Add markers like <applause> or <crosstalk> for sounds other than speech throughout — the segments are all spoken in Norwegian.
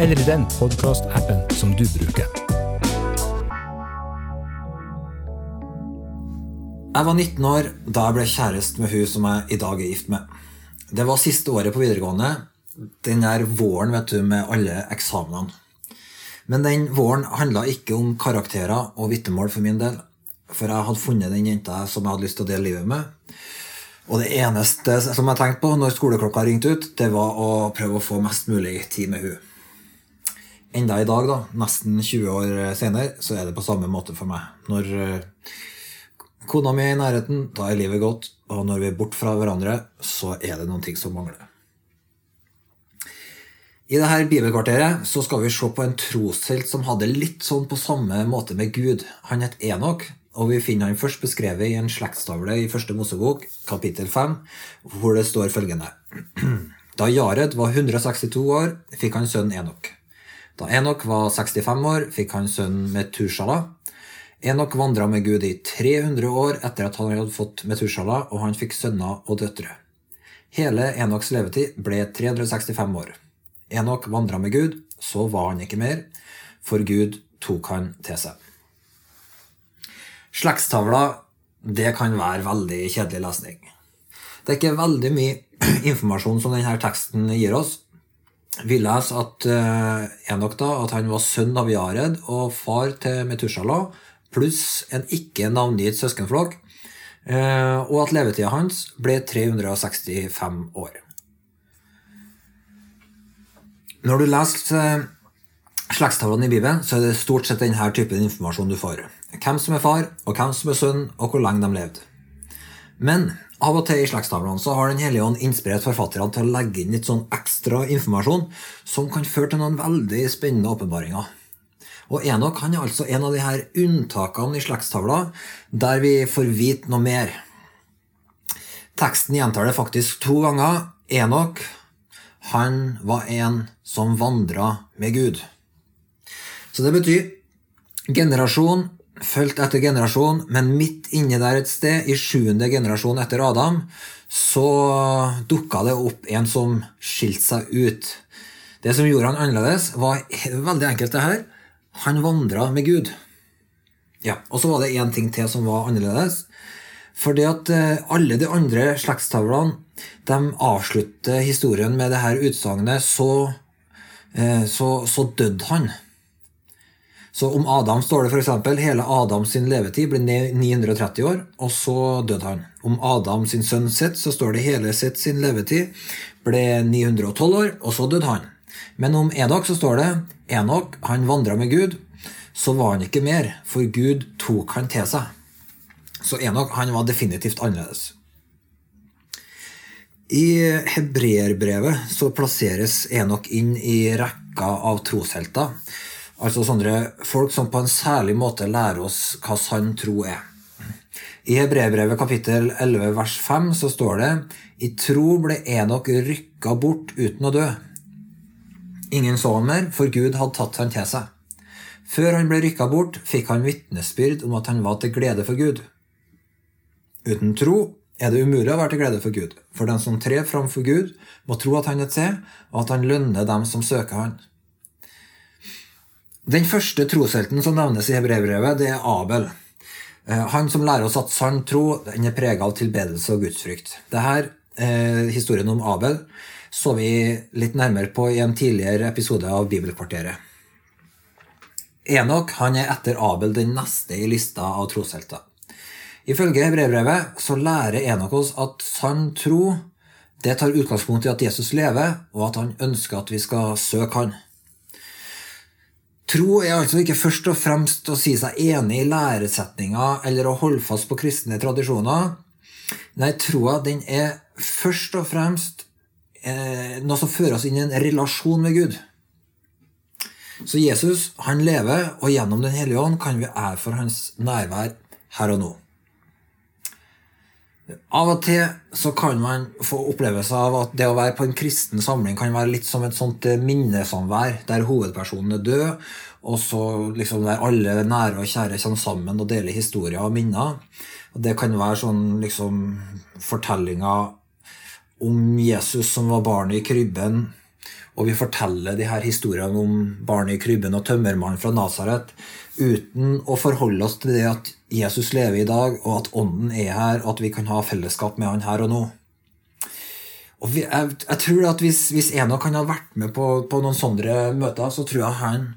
eller i den podkastappen som du bruker. Jeg var 19 år da jeg ble kjæreste med hun som jeg i dag er gift med. Det var siste året på videregående. Den der våren vet du, med alle eksamenene. Men den våren handla ikke om karakterer og vitnemål for min del. For jeg hadde funnet den jenta som jeg hadde lyst til å dele livet med. Og det eneste som jeg tenkte på når skoleklokka ringte ut, det var å prøve å få mest mulig tid med hun. Enda i dag, da, nesten 20 år senere, så er det på samme måte for meg. Når eh, kona mi er i nærheten, da er livet godt. Og når vi er borte fra hverandre, så er det noen ting som mangler. I dette bibelkvarteret så skal vi se på en troshelt som hadde litt sånn på samme måte med Gud. Han het Enok, og vi finner han først beskrevet i en slektstavle i første Mosebok, kapittel 5, hvor det står følgende <clears throat> Da Jared var 162 år, fikk han sønnen Enok. Da Enok var 65 år, fikk han sønnen Metushala. Enok vandra med Gud i 300 år etter at han hadde fått Metushala, og han fikk sønner og døtre. Hele Enoks levetid ble 365 år. Enok vandra med Gud, så var han ikke mer, for Gud tok han til seg. Slektstavla det kan være veldig kjedelig lesning. Det er ikke veldig mye <clears throat> informasjon som denne teksten gir oss. Vi leser at uh, Enok da, at han var sønn av Jared og far til Metushala, pluss en ikke navngitt søskenflokk, uh, og at levetida hans ble 365 år. Når du leser uh, slektstavlene i Bibelen, så er det stort sett denne typen informasjon du får. Hvem som er far, og hvem som er sønn, og hvor lenge de levde. Men av og til i slektstavlene så har Den hellige ånd inspirert forfatterne til å legge inn litt sånn ekstra informasjon som kan føre til noen veldig spennende åpenbaringer. Og Enok han er altså en av de her unntakene i slektstavla der vi får vite noe mer. Teksten gjentar det faktisk to ganger. Enok, han var en som vandra med Gud. Så det betyr generasjon fulgt etter generasjon, men midt inni der et sted, i sjuende generasjon etter Adam, så dukka det opp en som skilte seg ut. Det som gjorde han annerledes, var veldig enkelt, det her. Han vandra med Gud. Ja, Og så var det én ting til som var annerledes. Fordi at alle de andre slektstavlene de avslutter historien med det her utsagnet så, så, så døde han. Så om Adam står det f.eks.: Hele Adams levetid ble 930 år, og så døde han. Om Adam sin sønn Seth så står det hele Seth sin levetid ble 912 år, og så døde han. Men om Enok så står det Enok han vandra med Gud, så var han ikke mer, for Gud tok han til seg. Så Enok han var definitivt annerledes. I hebreerbrevet så plasseres Enok inn i rekka av troshelter. Altså sånne folk som på en særlig måte lærer oss hva sann tro er. I Hebreerbrevet kapittel 11 vers 5 så står det I tro ble Enok rykka bort uten å dø. Ingen så han mer, for Gud hadde tatt han til seg. Før han ble rykka bort, fikk han vitnesbyrd om at han var til glede for Gud. Uten tro er det umulig å være til glede for Gud, for den som trer framfor Gud, må tro at han er til, og at han lønner dem som søker han. Den første troshelten som nevnes i hebreerbrevet, det er Abel. Han som lærer oss at sann tro den er prega av tilbedelse og gudsfrykt. Dette, eh, historien om Abel så vi litt nærmere på i en tidligere episode av Bibelkvarteret. Enok han er etter Abel den neste i lista av troshelter. Ifølge hebreerbrevet så lærer Enok oss at sann tro det tar utgangspunkt i at Jesus lever, og at han ønsker at vi skal søke han. Tro er altså ikke først og fremst å si seg enig i læresetninger eller å holde fast på kristne tradisjoner. Nei, troa den er først og fremst eh, noe som fører oss inn i en relasjon med Gud. Så Jesus han lever, og gjennom Den hellige ånd kan vi erfare hans nærvær her og nå. Av og til så kan man få opplevelse av at det å være på en kristen samling kan være litt som et sånt minnesamvær, der hovedpersonen er død, og så liksom der alle nære og kjære kommer sammen og deler historier og minner. Og Det kan være sånn liksom fortellinger om Jesus som var barnet i krybben, og vi forteller de her historiene om barnet i krybben og tømmermannen fra Nasaret uten å forholde oss til det at Jesus lever i dag, og at Ånden er her, og at vi kan ha fellesskap med Han her og nå. Og vi, jeg, jeg, tror at Hvis, hvis Enok kan ha vært med på, på, noen sånne møter, så tror jeg han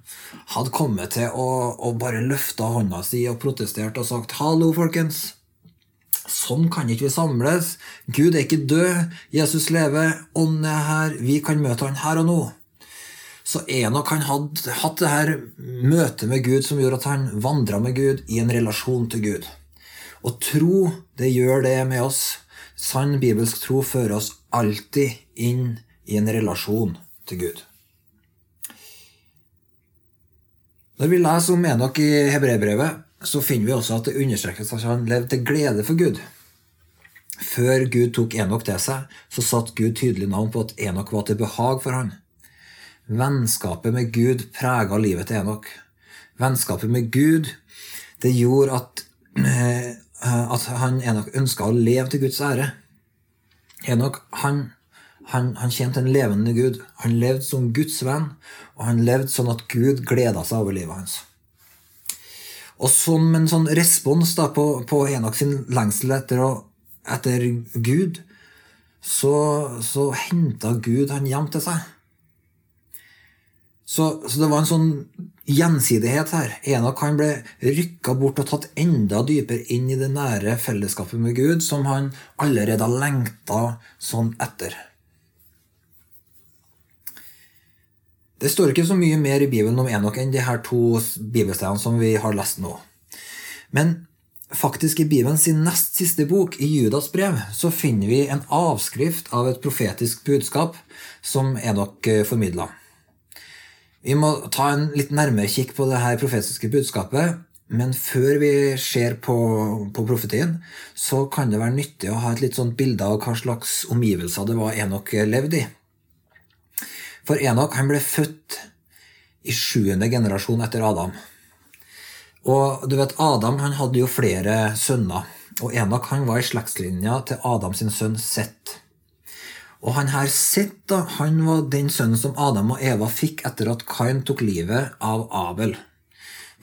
hadde kommet til å, å bare løfte hånda si og protestert og sagt 'Hallo, folkens'. Sånn kan ikke vi samles. Gud er ikke død. Jesus lever. Ånden er her. Vi kan møte han her og nå. Så Enok han hadde hatt det her møtet med Gud som gjorde at han vandra med Gud i en relasjon til Gud. Og tro, det gjør det med oss. Sann bibelsk tro fører oss alltid inn i en relasjon til Gud. Når vi leser om Enok i hebreerbrevet, så finner vi også at det understrekes at han levde til glede for Gud. Før Gud tok Enok til seg, så satte Gud tydelig navn på at Enok var til behag for han. Vennskapet med Gud prega livet til Enok. Vennskapet med Gud det gjorde at, eh, at han Enok ønska å leve til Guds ære. Enok han, han, han tjente en levende Gud. Han levde som Guds venn, og han levde sånn at Gud gleda seg over livet hans. Og som en sånn respons da på, på Enok sin lengsel etter, å, etter Gud, så, så henta Gud han hjem til seg. Så, så, det var en sånn gjensidighet her. Enok han ble rykka bort og tatt enda dypere inn i det nære fellesskapet med Gud, som han allerede har lengta sånn etter. Det står ikke så mye mer i Bibelen om Enok enn de her to bibelstedene som vi har lest nå. Men faktisk i Bibelen sin nest siste bok, i Judas brev, så finner vi en avskrift av et profetisk budskap som Enok eh, formidla. Vi må ta en litt nærmere kikk på det her profetiske budskapet. Men før vi ser på, på profetien, så kan det være nyttig å ha et litt sånt bilde av hva slags omgivelser det var Enok levde i. For Enok han ble født i sjuende generasjon etter Adam. Og du vet, Adam han hadde jo flere sønner, og Enok han var i slektslinja til Adam sin sønn Sett. Og han her Sett da, han var den sønnen som Adam og Eva fikk etter at Kain tok livet av Abel.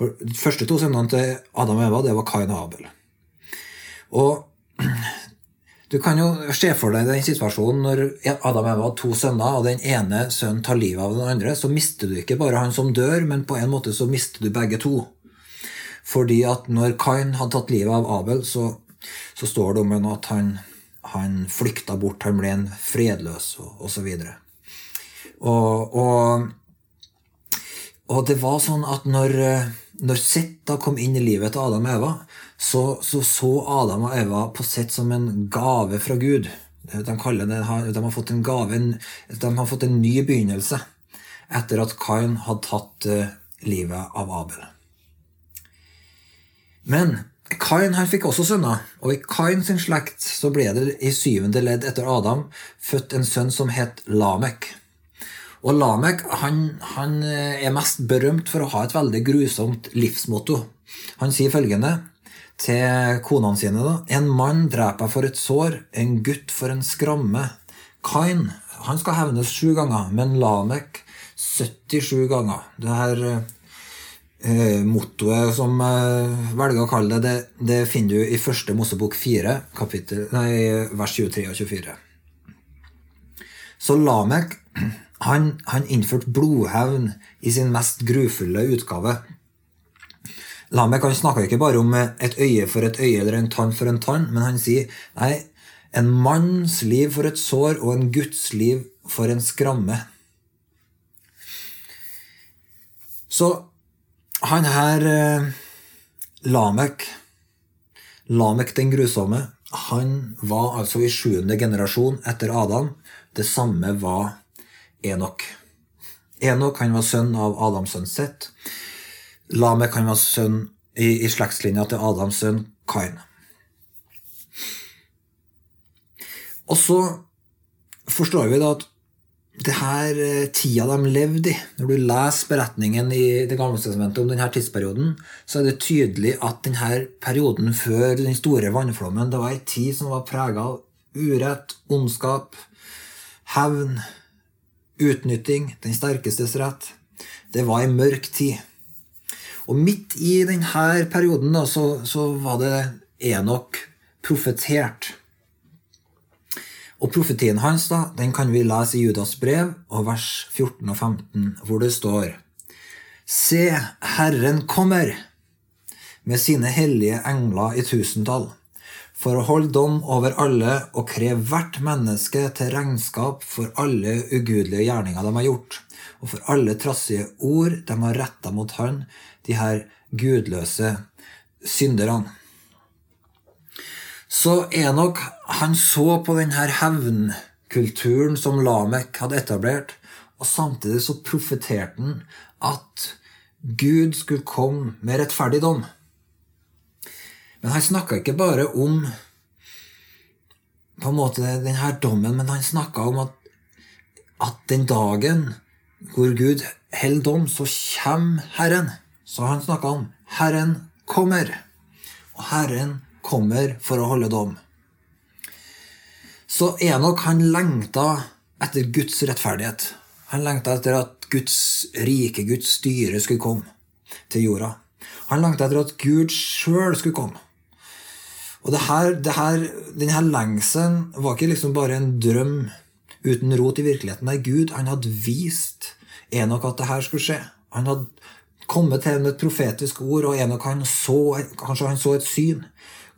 For de første to sønnene til Adam og Eva det var Kain og Abel. Og du kan jo se for deg den situasjonen når Adam og Eva har to sønner, og den ene sønnen tar livet av den andre. Så mister du ikke bare han som dør, men på en måte så mister du begge to. Fordi at når Kain hadde tatt livet av Abel, så, så står det om ham at han, han flykta bort, han ble en fredløs, og osv. Og, og, og det var sånn at når, når Sett kom inn i livet til Adam og Eva, så, så, så Adam og Eva på sett som en gave fra Gud. De, det, de, har fått en gave, de har fått en ny begynnelse etter at Kain hadde tatt uh, livet av Abel. Men Kain her fikk også sønner, og i Kain sin slekt så ble det i syvende ledd etter Adam født en sønn som het Lamek. Og Lamek han, han eh, er mest berømt for å ha et veldig grusomt livsmotto. Han sier følgende til konene sine. da. En mann dreper for et sår, en gutt for en skramme. Kain han skal hevnes sju ganger, men Lamek 77 ganger. Det her eh, mottoet som eh, velger å kalle det, det, det finner du i første Mosebok 4, kapittel, nei, vers 23 og 24. Så Lamek han, han innførte blodhevn i sin mest grufulle utgave. Lamek han snakker ikke bare om et øye for et øye eller en tann for en tann, men han sier nei, en manns liv for et sår og en Guds liv for en skramme. Så han her eh, Lamek, Lamek den grusomme, han var altså i sjuende generasjon etter Adam. Det samme var Enok. Enok kan være sønn av Adams sønn Seth. Lamek kan være sønn i, i slektslinja til Adams sønn Kain. Og så forstår vi da at det her eh, tida de levde i Når du leser beretningen i Det gamle testamentet om denne tidsperioden, så er det tydelig at denne perioden før den store vannflommen det var ei tid som var prega av urett, ondskap, hevn, utnytting, den sterkestes rett. Det var ei mørk tid. Og midt i denne perioden da, så, så var det Enok profetert og profetien hans da, den kan vi lese i Judas brev, og vers 14 og 15, hvor det står Se, Herren kommer med sine hellige engler i tusentall, for å holde dom over alle og kreve hvert menneske til regnskap for alle ugudelige gjerninger de har gjort, og for alle trassige ord de har retta mot Han, de her gudløse synderne. Så Enok han så på denne hevnkulturen som Lamek hadde etablert, og samtidig så profeterte han at Gud skulle komme med rettferdig dom. Men han snakka ikke bare om på en måte denne dommen, men han snakka om at, at den dagen hvor Gud holder dom, så kommer Herren. Så han snakka om Herren kommer. Og Herren kommer for å holde dom. Så Enok lengta etter Guds rettferdighet. Han lengta etter at Guds rike, Guds styre, skulle komme til jorda. Han lengta etter at Gud sjøl skulle komme. Og det her, det her, denne lengselen var ikke liksom bare en drøm uten rot i virkeligheten. Nei, Gud han hadde vist Enok at det her skulle skje. Han hadde kommet til med et profetisk ord, og Enok han så, kanskje han så et syn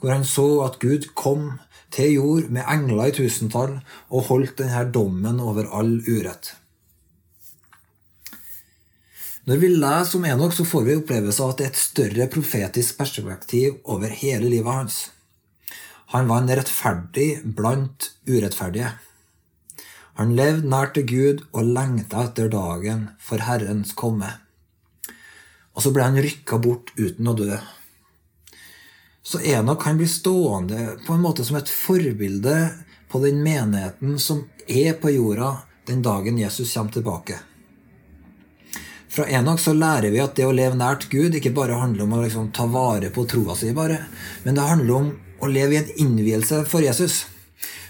hvor han så at Gud kom til jord med engler i tusentall og holdt denne dommen over all urett. Når vi leser om Enok, så får vi opplevelse av at det er et større profetisk perspektiv over hele livet hans. Han var en rettferdig blant urettferdige. Han levde nær til Gud og lengta etter dagen for Herrens komme. Og så ble han rykka bort uten å dø så Enok kan bli stående på en måte som et forbilde på den menigheten som er på jorda den dagen Jesus kommer tilbake. Fra Enok så lærer vi at det å leve nært Gud ikke bare handler om å liksom ta vare på troa si, bare, men det handler om å leve i en innvielse for Jesus.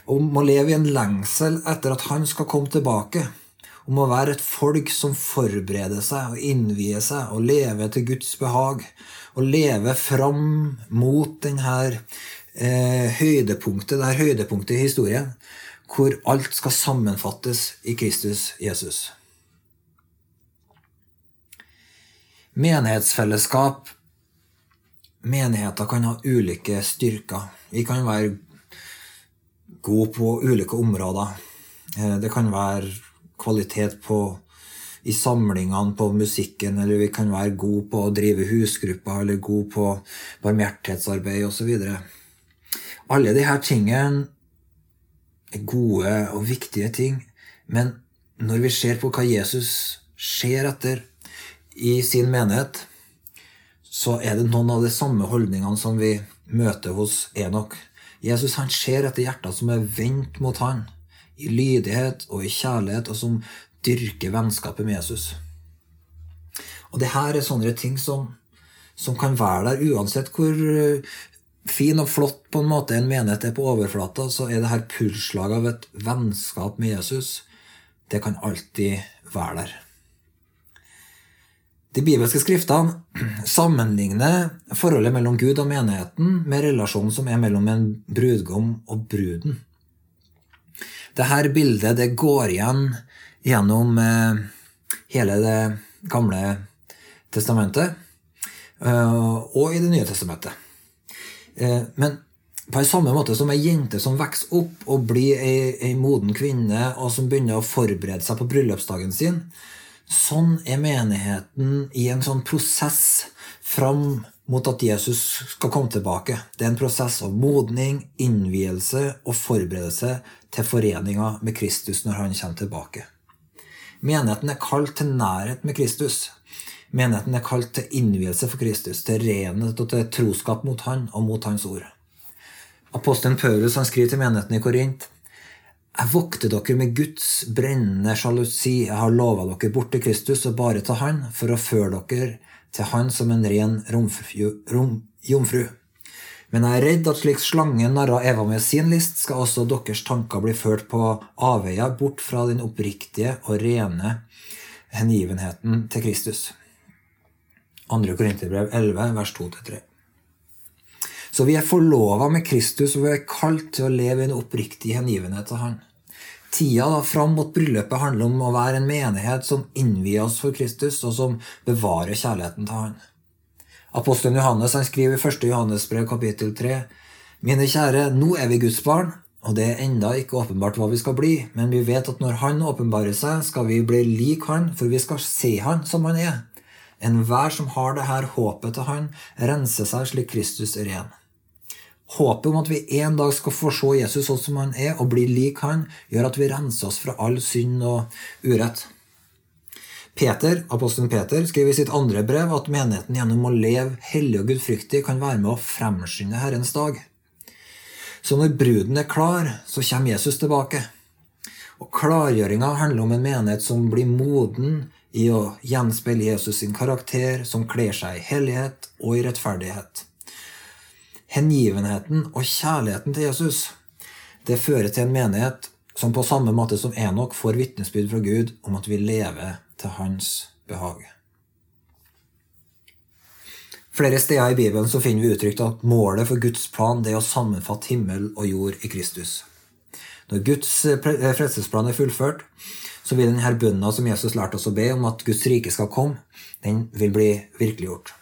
Om å leve i en lengsel etter at han skal komme tilbake. Om å være et folk som forbereder seg og innvier seg og lever til Guds behag Og leve fram mot denne eh, høydepunktet, det her høydepunktet i historien, hvor alt skal sammenfattes i Kristus Jesus. Menighetsfellesskap Menigheter kan ha ulike styrker. Vi kan være gode på ulike områder. Eh, det kan være kvalitet på i samlingene på musikken, eller vi kan være gode på å drive husgrupper, eller gode på barmhjertighetsarbeid osv. Alle disse tingene er gode og viktige ting, men når vi ser på hva Jesus ser etter i sin menighet, så er det noen av de samme holdningene som vi møter hos Enok. Jesus han ser etter hjerter som er vendt mot han, i lydighet og i kjærlighet, og som dyrker vennskapet med Jesus. Og det her er sånne ting som, som kan være der uansett hvor eh, fin og flott på en måte en menighet er på overflata, så er det her pulsslaget av et vennskap med Jesus, det kan alltid være der. De bibelske skriftene sammenligner forholdet mellom Gud og menigheten med relasjonen som er mellom en brudgom og bruden. Dette bildet det går igjen gjennom eh, hele Det gamle testamentet eh, og i Det nye testamentet. Eh, men på en samme måte som ei jente som vokser opp og blir ei, ei, moden kvinne, og som begynner å forberede seg på bryllupsdagen sin, sånn er menigheten i en sånn prosess fram mot at Jesus skal komme tilbake. Det er en prosess av modning, innvielse og forberedelse til foreninga med Kristus når han kommer tilbake. Menigheten er kalt til nærhet med Kristus. Menigheten er kalt til innvielse for Kristus, til renhet og til troskap mot Han og mot Hans ord. Apostelen Paulus han skriver til menigheten i Korint jeg vokter dere med Guds brennende sjalusi. Jeg har lova dere bort til Kristus og bare til Han, for å føre dere til Han som en ren jomfru. Men jeg er redd at slik slangen narra Eva med sin list, skal også deres tanker bli ført på avveier bort fra den oppriktige og rene hengivenheten til Kristus. 2. Korinterbrev 11, vers 2-3. Så vi er forlova med Kristus, og vi er kalt til å leve i en oppriktig hengivenhet til Han. Tida da fram mot bryllupet handler om å være en menighet som innvier oss for Kristus, og som bevarer kjærligheten til Han. Apostelen Johannes han skriver i 1. Johannesbrev kapittel 3.: Mine kjære, nå er vi Guds barn, og det er enda ikke åpenbart hva vi skal bli, men vi vet at når Han åpenbarer seg, skal vi bli lik Han, for vi skal se Han som Han er. Enhver som har det her håpet til Han, renser seg slik Kristus er ren. Håpet om at vi en dag skal få se Jesus sånn som han er, og bli lik han, gjør at vi renser oss fra all synd og urett. Peter, Apostelen Peter skriver i sitt andre brev at menigheten gjennom å leve hellig og gudfryktig kan være med å fremskynde Herrens dag. Så når bruden er klar, så kommer Jesus tilbake. Og Klargjøringa handler om en menighet som blir moden i å gjenspeile Jesus sin karakter, som kler seg i hellighet og i rettferdighet. Hengivenheten og kjærligheten til Jesus det fører til en menighet som på samme måte som Enok får vitnesbyrd fra Gud om at vi lever til hans behag. Flere steder i Bibelen så finner vi uttrykt at målet for Guds plan det er å sammenfatte himmel og jord i Kristus. Når Guds eh, frelsesplan er fullført, så vil denne bønna som Jesus lærte oss å be om at Guds rike skal komme, den vil bli virkeliggjort.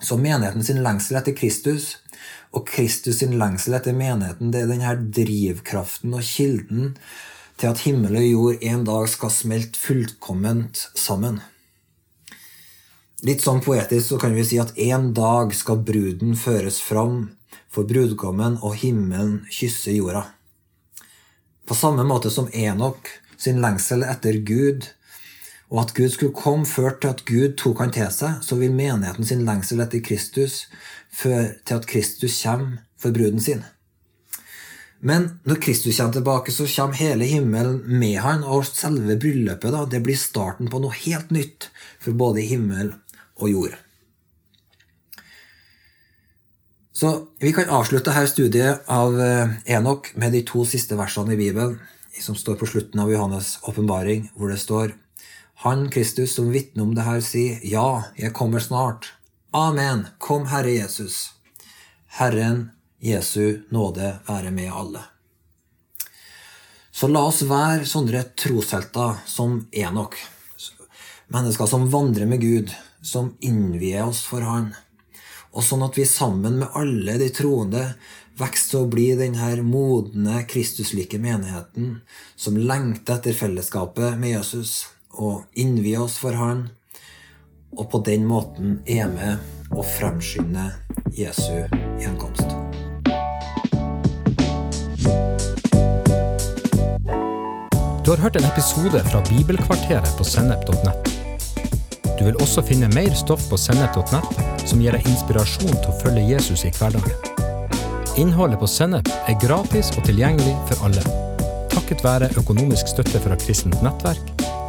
Så menigheten sin lengsel etter Kristus og Kristus sin lengsel etter menigheten det er denne drivkraften og kilden til at himmel og jord en dag skal smelte fullkomment sammen. Litt sånn poetisk så kan vi si at en dag skal bruden føres fram for brudgommen, og himmelen kysse jorda. På samme måte som Enok sin lengsel etter Gud, og at Gud skulle komme, førte til at Gud tok han til seg, så vil menigheten sin lengsel etter Kristus føre til at Kristus kommer for bruden sin. Men når Kristus kommer tilbake, så kommer hele himmelen med han, og selve bryllupet da, det blir starten på noe helt nytt for både himmel og jord. Så Vi kan avslutte her studiet av eh, Enok med de to siste versene i Bibelen, som står på slutten av Johannes' åpenbaring, hvor det står Han Kristus som vitner om det her, sier, Ja, jeg kommer snart. Amen. Kom, Herre Jesus. Herren Jesu nåde være med alle. Så la oss være sånne troshelter som Enok. Mennesker som vandrer med Gud, som innvier oss for Han. Og sånn at vi sammen med alle de troende vokser til å bli denne modne, Kristuslike menigheten som lengter etter fellesskapet med Jesus og innvier oss for Han, og på den måten er med og fremskynde Jesu gjenkomst. Du har hørt en episode fra Bibelkvarteret på sennep.nett. Du vil også finne mer stoff på sennep.nett som gir deg inspirasjon til å følge Jesus i hverdagen. Innholdet på Sennep er gratis og tilgjengelig for alle, takket være økonomisk støtte fra kristent nettverk,